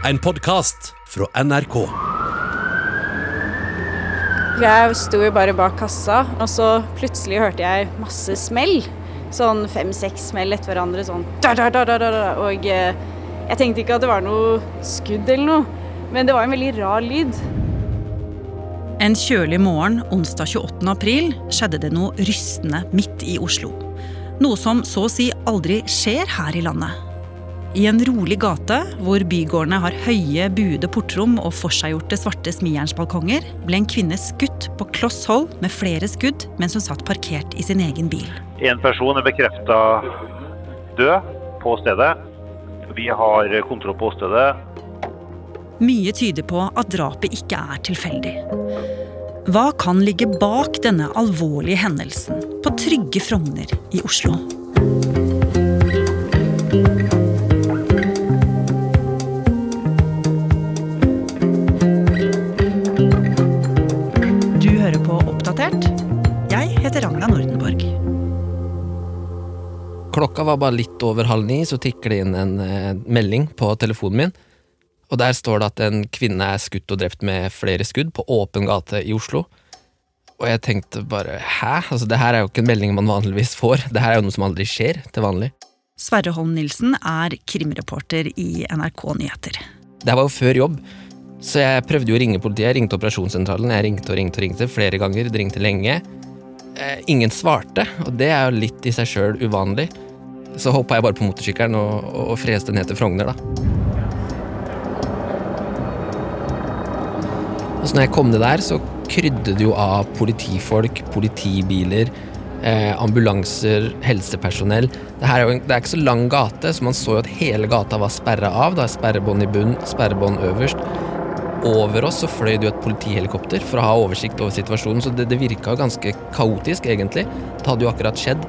En podkast fra NRK. Jeg sto jo bare bak kassa, og så plutselig hørte jeg masse smell. Sånn fem-seks smell etter hverandre. Sånn da, da, da, da, da, da. Og eh, jeg tenkte ikke at det var noe skudd eller noe, men det var en veldig rar lyd. En kjølig morgen onsdag 28. april skjedde det noe rystende midt i Oslo. Noe som så å si aldri skjer her i landet. I en rolig gate, hvor bygårdene har høye, buede portrom og forseggjorte svarte smijernsbalkonger, ble en kvinne skutt på kloss hold med flere skudd mens hun satt parkert i sin egen bil. En person er bekrefta død på stedet. Vi har kontroll på åstedet. Mye tyder på at drapet ikke er tilfeldig. Hva kan ligge bak denne alvorlige hendelsen på trygge Frogner i Oslo? Klokka var bare litt over halv ni, så tikker det inn en eh, melding på telefonen min. Og der står det at en kvinne er skutt og drept med flere skudd på åpen gate i Oslo. Og jeg tenkte bare hæ? Altså, det her er jo ikke en melding man vanligvis får. Det her er jo noe som aldri skjer til vanlig. Sverre Holm Nilsen er krimreporter i NRK Nyheter. Det var jo før jobb, så jeg prøvde jo å ringe politiet. Jeg ringte operasjonssentralen. Jeg ringte og ringte og ringte flere ganger. Det ringte lenge. Eh, ingen svarte, og det er jo litt i seg sjøl uvanlig. Så hoppa jeg bare på motorsykkelen og, og freste ned til Frogner, da. Og så når jeg kom ned der, så krydde det jo av politifolk, politibiler, eh, ambulanser, helsepersonell. Det, er jo en, det er ikke så lang gate, så man så jo at hele gata var sperra av. Da sperrebånd i bunn, sperrebånd øverst. Over oss så fløy det jo et politihelikopter for å ha oversikt over situasjonen, så det, det virka ganske kaotisk, egentlig. Det hadde jo akkurat skjedd.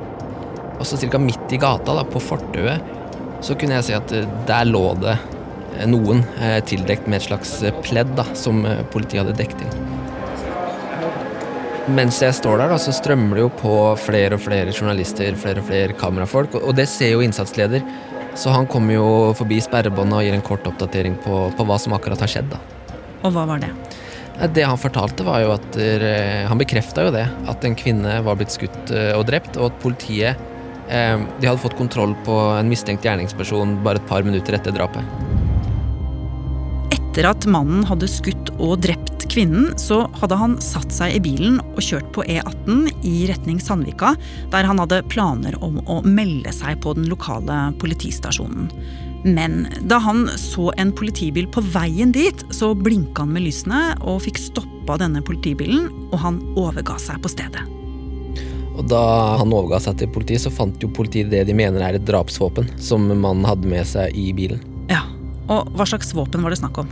Og så ca. midt i gata, da, på fortauet, så kunne jeg se at eh, der lå det eh, noen eh, tildekt med et slags pledd da, som politiet hadde dekt inn. Mens jeg står der, da, så strømmer det jo på flere og flere journalister, flere og flere kamerafolk, og det ser jo innsatsleder. Så han kommer jo forbi sperrebåndet og gir en kort oppdatering på, på hva som akkurat har skjedd. da. Og hva var det? Det han fortalte, var jo at Han bekrefta jo det. At en kvinne var blitt skutt og drept, og at politiet De hadde fått kontroll på en mistenkt gjerningsperson bare et par minutter etter drapet. Etter at mannen hadde skutt og drept kvinnen, så hadde han satt seg i bilen og kjørt på E18 i retning Sandvika, der han hadde planer om å melde seg på den lokale politistasjonen. Men da han så en politibil på veien dit, så blinka han med lysene og fikk stoppa denne politibilen, og han overga seg på stedet. Og da han overga seg til politiet, så fant jo politiet det de mener er et drapsvåpen som mannen hadde med seg i bilen. Ja, Og hva slags våpen var det snakk om?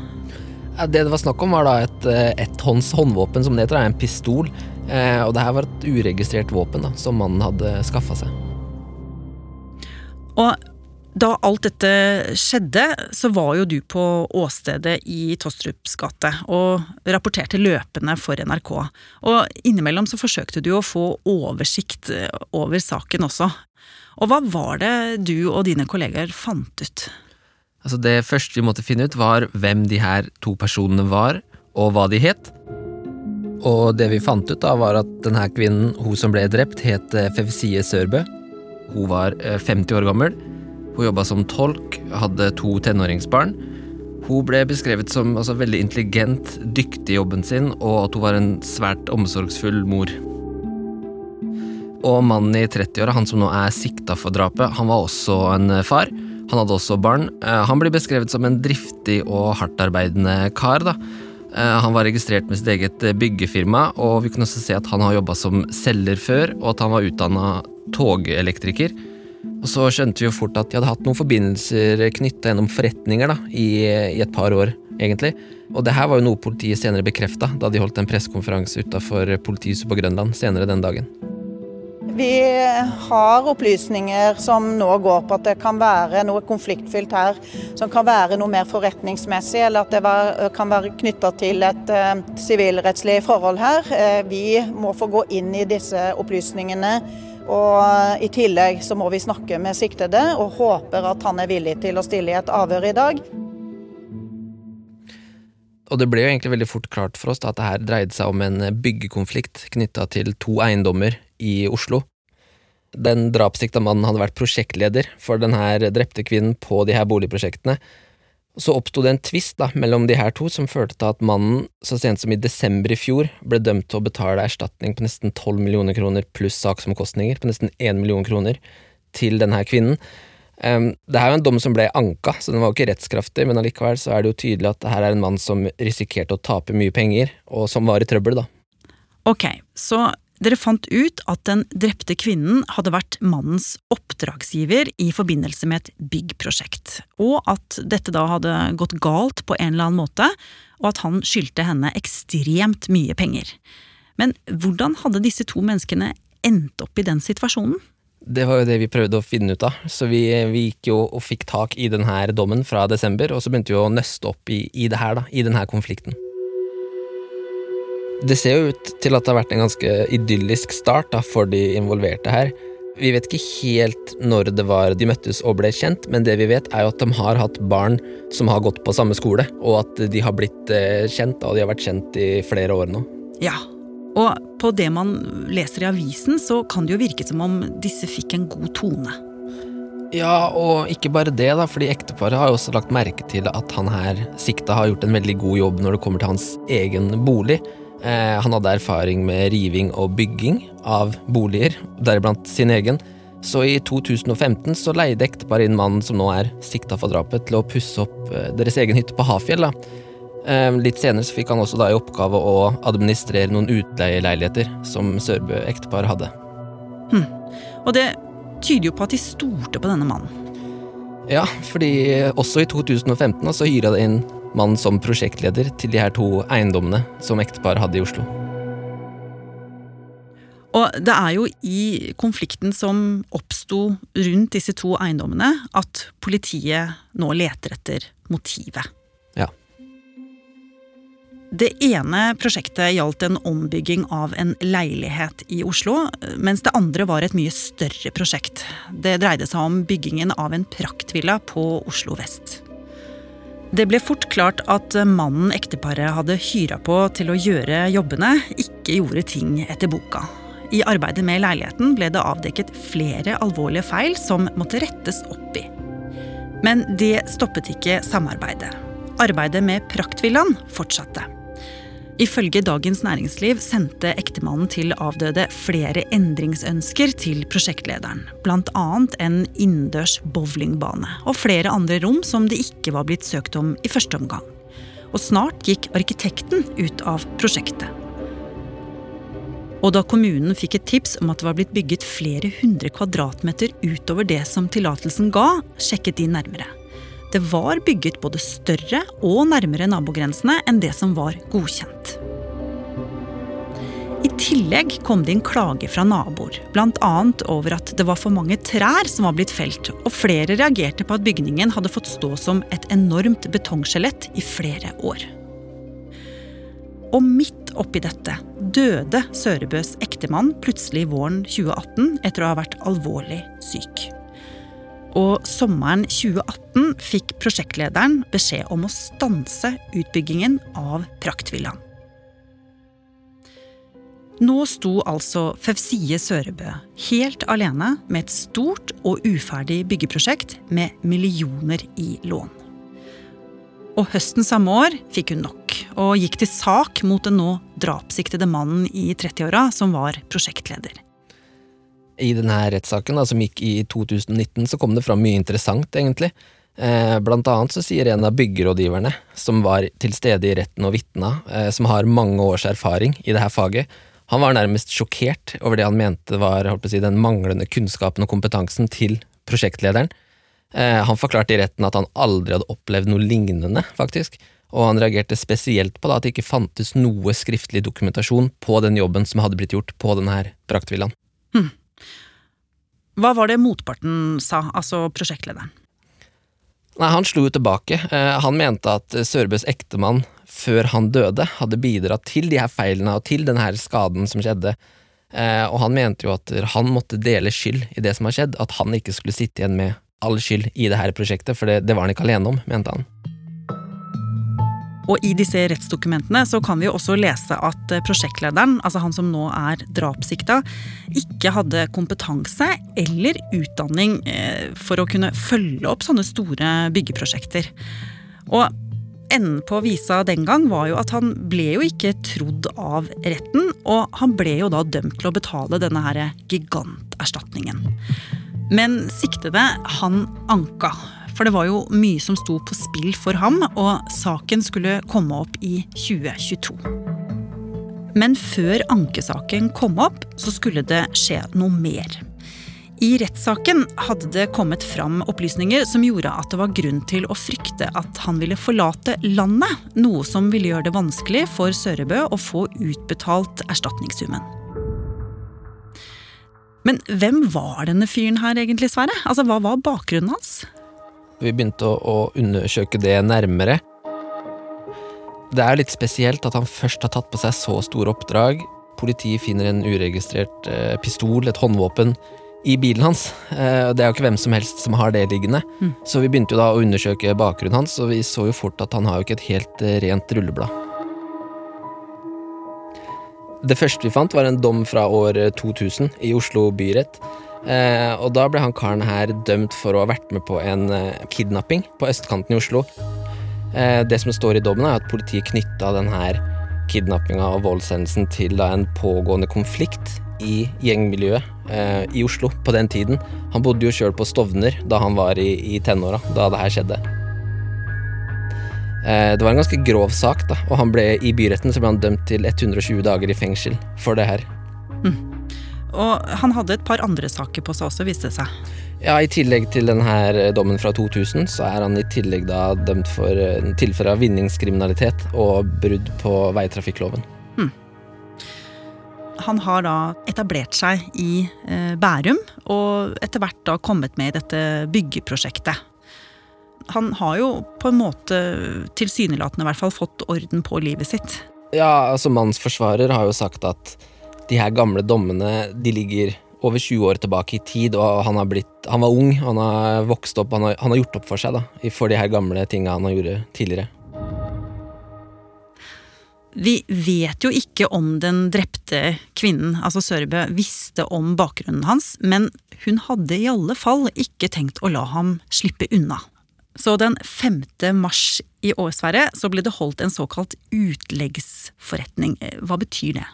Ja, Det det var snakk om, var da et eh, etthånds håndvåpen, som det heter, er en pistol. Eh, og det her var et uregistrert våpen da, som mannen hadde skaffa seg. Og da alt dette skjedde, så var jo du på åstedet i Tostrups gate og rapporterte løpende for NRK. Og innimellom så forsøkte du å få oversikt over saken også. Og hva var det du og dine kollegaer fant ut? Altså Det første vi måtte finne ut, var hvem de her to personene var, og hva de het. Og det vi fant ut, da var at denne kvinnen, hun som ble drept, het eh, Fevsie Sørbø. Hun var eh, 50 år gammel. Hun jobba som tolk, hadde to tenåringsbarn. Hun ble beskrevet som altså, veldig intelligent, dyktig i jobben sin, og at hun var en svært omsorgsfull mor. Og mannen i 30-åra, han som nå er sikta for drapet, han var også en far. Han hadde også barn. Eh, Han blir beskrevet som en driftig og hardtarbeidende kar. da. Eh, Han var registrert med sitt eget byggefirma, og vi kunne også se at han har jobba som selger før, og at han var utdanna togelektriker. Og så skjønte vi jo fort at de hadde hatt noen forbindelser knytta gjennom forretninger da, i, i et par år, egentlig. Og det her var jo noe politiet senere bekrefta, da de holdt en pressekonferanse utafor politihuset på Grønland senere den dagen. Vi har opplysninger som nå går på at det kan være noe konfliktfylt her. Som kan være noe mer forretningsmessig, eller at det var, kan være knytta til et sivilrettslig sivilrettslig forhold her. Uh, vi må få gå inn i disse opplysningene. Og I tillegg så må vi snakke med siktede, og håper at han er villig til å stille i et avhør i dag. Og det ble jo egentlig veldig fort klart for oss da, at det her dreide seg om en byggekonflikt knytta til to eiendommer i Oslo. Den drapssikta mannen hadde vært prosjektleder for den her drepte kvinnen på de her boligprosjektene. Så oppsto det en tvist mellom de her to som førte til at mannen så sent som i desember i fjor ble dømt til å betale erstatning på nesten 12 millioner kroner pluss saksomkostninger på nesten 1 million kroner til denne kvinnen. Um, det er jo en dom som ble anka, så den var jo ikke rettskraftig, men allikevel så er det jo tydelig at det her er en mann som risikerte å tape mye penger, og som var i trøbbel, da. Ok, så dere fant ut at den drepte kvinnen hadde vært mannens oppdragsgiver i forbindelse med et byggprosjekt, og at dette da hadde gått galt på en eller annen måte, og at han skyldte henne ekstremt mye penger. Men hvordan hadde disse to menneskene endt opp i den situasjonen? Det var jo det vi prøvde å finne ut av, så vi, vi gikk jo og fikk tak i denne dommen fra desember, og så begynte vi å nøste opp i, i det her, da, i denne konflikten. Det ser jo ut til at det har vært en ganske idyllisk start da, for de involverte her. Vi vet ikke helt når det var de møttes og ble kjent, men det vi vet er jo at de har hatt barn som har gått på samme skole, og at de har blitt eh, kjent, og de har vært kjent i flere år nå. Ja, og på det man leser i avisen, så kan det jo virke som om disse fikk en god tone. Ja, og ikke bare det, da, fordi ekteparet har jo også lagt merke til at han her sikta har gjort en veldig god jobb når det kommer til hans egen bolig. Eh, han hadde erfaring med riving og bygging av boliger, deriblant sin egen. Så i 2015 så leide ekteparet inn mannen som nå er sikta for drapet, til å pusse opp eh, deres egen hytte på Hafjell. Eh, litt senere så fikk han også da i oppgave å administrere noen utleieleiligheter som Sørbø ektepar hadde. Hm. Og det tyder jo på at de stolte på denne mannen. Ja, fordi også i 2015 så hyra det inn mannen som prosjektleder til de her to eiendommene som ekteparet hadde i Oslo. Og det er jo i konflikten som oppsto rundt disse to eiendommene, at politiet nå leter etter motivet. Ja. Det ene prosjektet gjaldt en ombygging av en leilighet i Oslo, mens det andre var et mye større prosjekt. Det dreide seg om byggingen av en praktvilla på Oslo vest. Det ble fort klart at mannen ekteparet hadde hyra på til å gjøre jobbene, ikke gjorde ting etter boka. I arbeidet med leiligheten ble det avdekket flere alvorlige feil som måtte rettes opp i. Men det stoppet ikke samarbeidet. Arbeidet med praktvillaen fortsatte. Ifølge Dagens Næringsliv sendte ektemannen til avdøde flere endringsønsker til prosjektlederen. Bl.a. en innendørs bowlingbane og flere andre rom som det ikke var blitt søkt om i første omgang. Og snart gikk arkitekten ut av prosjektet. Og da kommunen fikk et tips om at det var blitt bygget flere hundre kvadratmeter utover det som tillatelsen ga, sjekket de nærmere. Det var bygget både større og nærmere nabogrensene enn det som var godkjent. I tillegg kom det inn klage fra naboer, bl.a. over at det var for mange trær som var blitt felt, og flere reagerte på at bygningen hadde fått stå som et enormt betongskjelett i flere år. Og midt oppi dette døde Sørebøs ektemann plutselig våren 2018 etter å ha vært alvorlig syk. Og sommeren 2018 fikk prosjektlederen beskjed om å stanse utbyggingen av praktvillaen. Nå sto altså Fevsie Sørebø helt alene med et stort og uferdig byggeprosjekt med millioner i lån. Og høsten samme år fikk hun nok, og gikk til sak mot den nå drapssiktede mannen i 30-åra som var prosjektleder. I denne rettssaken som gikk i 2019, så kom det fram mye interessant, egentlig. Eh, blant annet så sier en av byggerådgiverne, som var til stede i retten og vitna, eh, som har mange års erfaring i dette faget, han var nærmest sjokkert over det han mente var si, den manglende kunnskapen og kompetansen til prosjektlederen. Eh, han forklarte i retten at han aldri hadde opplevd noe lignende, faktisk, og han reagerte spesielt på da, at det ikke fantes noe skriftlig dokumentasjon på den jobben som hadde blitt gjort på denne braktvillaen. Hm. Hva var det motparten sa, altså prosjektlederen? Nei, Han slo jo tilbake. Eh, han mente at Sørbøs ektemann, før han døde, hadde bidratt til de her feilene og til denne her skaden som skjedde. Eh, og han mente jo at han måtte dele skyld i det som har skjedd, at han ikke skulle sitte igjen med all skyld i det her prosjektet, for det, det var han ikke alene om, mente han. Og i disse rettsdokumentene så kan vi jo også lese at eh, prosjektlederen, altså han som nå er drapssikta, ikke hadde kompetanse eller utdanning eh, for å kunne følge opp sånne store byggeprosjekter. Og enden på visa den gang var jo at han ble jo ikke trodd av retten, og han ble jo da dømt til å betale denne her giganterstatningen. Men siktede, han anka. For det var jo mye som sto på spill for ham, og saken skulle komme opp i 2022. Men før ankesaken kom opp, så skulle det skje noe mer. I rettssaken hadde det kommet fram opplysninger som gjorde at det var grunn til å frykte at han ville forlate landet, noe som ville gjøre det vanskelig for Sørebø å få utbetalt erstatningssummen. Men hvem var denne fyren her egentlig, Sverre? Altså, Hva var bakgrunnen hans? Vi begynte å, å undersøke det nærmere. Det er litt spesielt at han først har tatt på seg så store oppdrag. Politiet finner en uregistrert eh, pistol, et håndvåpen, i bilen hans. Eh, det er jo ikke hvem som helst som har det liggende. Mm. Så vi begynte jo da å undersøke bakgrunnen hans, og vi så jo fort at han har jo ikke et helt eh, rent rulleblad. Det første vi fant, var en dom fra år 2000 i Oslo byrett. Eh, og da ble han karen her dømt for å ha vært med på en eh, kidnapping på østkanten i Oslo. Eh, det som står i dommen, er at politiet knytta denne kidnappinga og voldshendelsen til da, en pågående konflikt i gjengmiljøet eh, i Oslo på den tiden. Han bodde jo sjøl på Stovner da han var i, i tenåra, da det her skjedde. Eh, det var en ganske grov sak, da, og han ble i byretten så ble han dømt til 120 dager i fengsel for det her. Mm. Og han hadde et par andre saker på seg også, viste det seg. Ja, I tillegg til denne dommen fra 2000, så er han i tillegg da dømt for eh, tilfelle av vinningskriminalitet og brudd på veitrafikkloven. Hmm. Han har da etablert seg i eh, Bærum, og etter hvert da kommet med i dette byggeprosjektet. Han har jo på en måte tilsynelatende i hvert fall fått orden på livet sitt. Ja, altså mannsforsvarer har jo sagt at de her gamle dommene de ligger over 20 år tilbake i tid, og han, blitt, han var ung, han har vokst opp, han har, han har gjort opp for seg da, for de her gamle tinga han har gjort tidligere. Vi vet jo ikke om den drepte kvinnen, altså Sørbø, visste om bakgrunnen hans, men hun hadde i alle fall ikke tenkt å la ham slippe unna. Så den 5. mars i år, Sverre, så ble det holdt en såkalt utleggsforretning. Hva betyr det?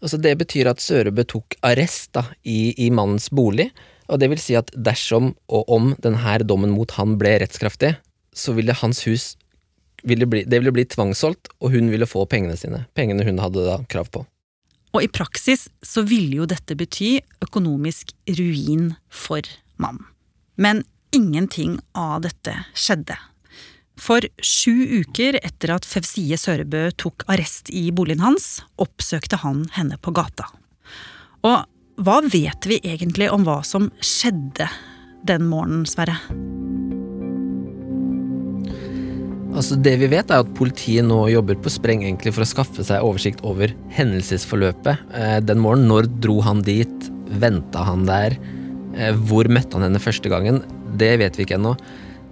Altså det betyr at Sørebø tok arrest da, i, i, mannens bolig, og det vil si at dersom og om denne dommen mot han ble rettskraftig, så ville hans hus ville bli, det ville bli tvangssolgt, og hun ville få pengene sine. Pengene hun hadde da krav på. Og i praksis så ville jo dette bety økonomisk ruin for mannen. Men ingenting av dette skjedde. For sju uker etter at Fevsie Sørebø tok arrest i boligen hans, oppsøkte han henne på gata. Og hva vet vi egentlig om hva som skjedde den morgenen, Sverre? Altså Det vi vet, er at politiet nå jobber på spreng egentlig for å skaffe seg oversikt over hendelsesforløpet. Eh, den morgenen, når dro han dit? Venta han der? Eh, hvor møtte han henne første gangen? Det vet vi ikke ennå.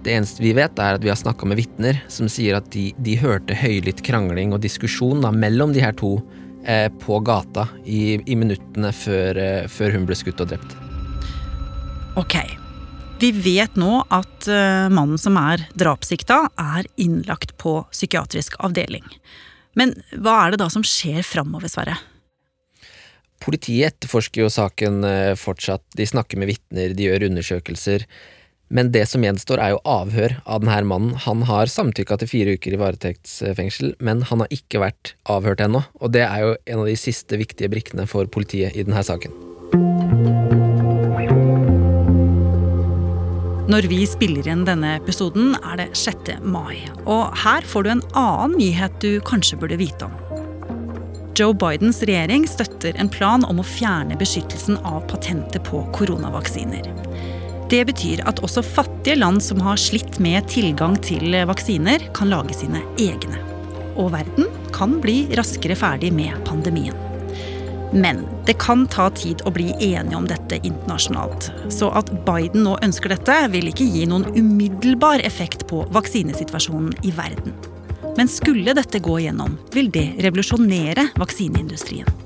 Det eneste vi vet, er at vi har snakka med vitner som sier at de, de hørte høylytt krangling og diskusjon da, mellom de her to eh, på gata i, i minuttene før, eh, før, hun ble skutt og drept. Ok. Vi vet nå at uh, mannen som er drapssikta, er innlagt på psykiatrisk avdeling. Men hva er det da som skjer framover, Sverre? Politiet etterforsker jo saken uh, fortsatt. De snakker med vitner, de gjør undersøkelser. Men det som gjenstår, er jo avhør av denne mannen. Han har samtykka til fire uker i varetektsfengsel, men han har ikke vært avhørt ennå. Og det er jo en av de siste viktige brikkene for politiet i denne saken. Når vi spiller inn denne episoden, er det 6. mai. Og her får du en annen nyhet du kanskje burde vite om. Joe Bidens regjering støtter en plan om å fjerne beskyttelsen av patentet på koronavaksiner. Det betyr at også fattige land som har slitt med tilgang til vaksiner, kan lage sine egne. Og verden kan bli raskere ferdig med pandemien. Men det kan ta tid å bli enige om dette internasjonalt. Så at Biden nå ønsker dette, vil ikke gi noen umiddelbar effekt på vaksinesituasjonen i verden. Men skulle dette gå igjennom, vil det revolusjonere vaksineindustrien.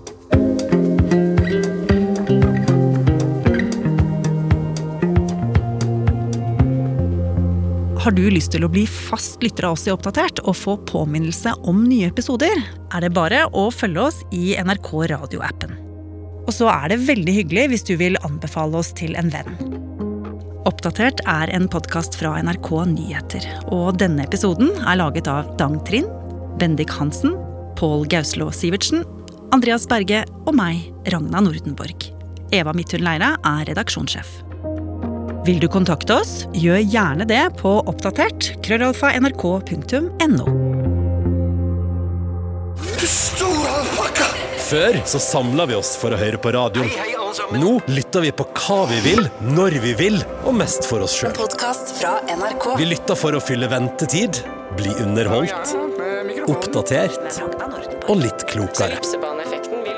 Har du lyst til å bli fast lytter av oss i Oppdatert og få påminnelse om nye episoder, er det bare å følge oss i NRK radioappen. Og så er det veldig hyggelig hvis du vil anbefale oss til en venn. Oppdatert er en podkast fra NRK Nyheter, og denne episoden er laget av Dang Trind, Bendik Hansen, Pål Gauslå Sivertsen, Andreas Berge og meg, Ragna Nordenborg. Eva Midthun Leira er redaksjonssjef. Vil du kontakte oss, gjør gjerne det på oppdatert krøllalfa nrk.no. Før så samla vi oss for å høre på radioen. Nå lytter vi på hva vi vil, når vi vil, og mest for oss sjøl. Podkast fra NRK. Vi lytter for å fylle ventetid, bli underholdt, oppdatert og litt klokere.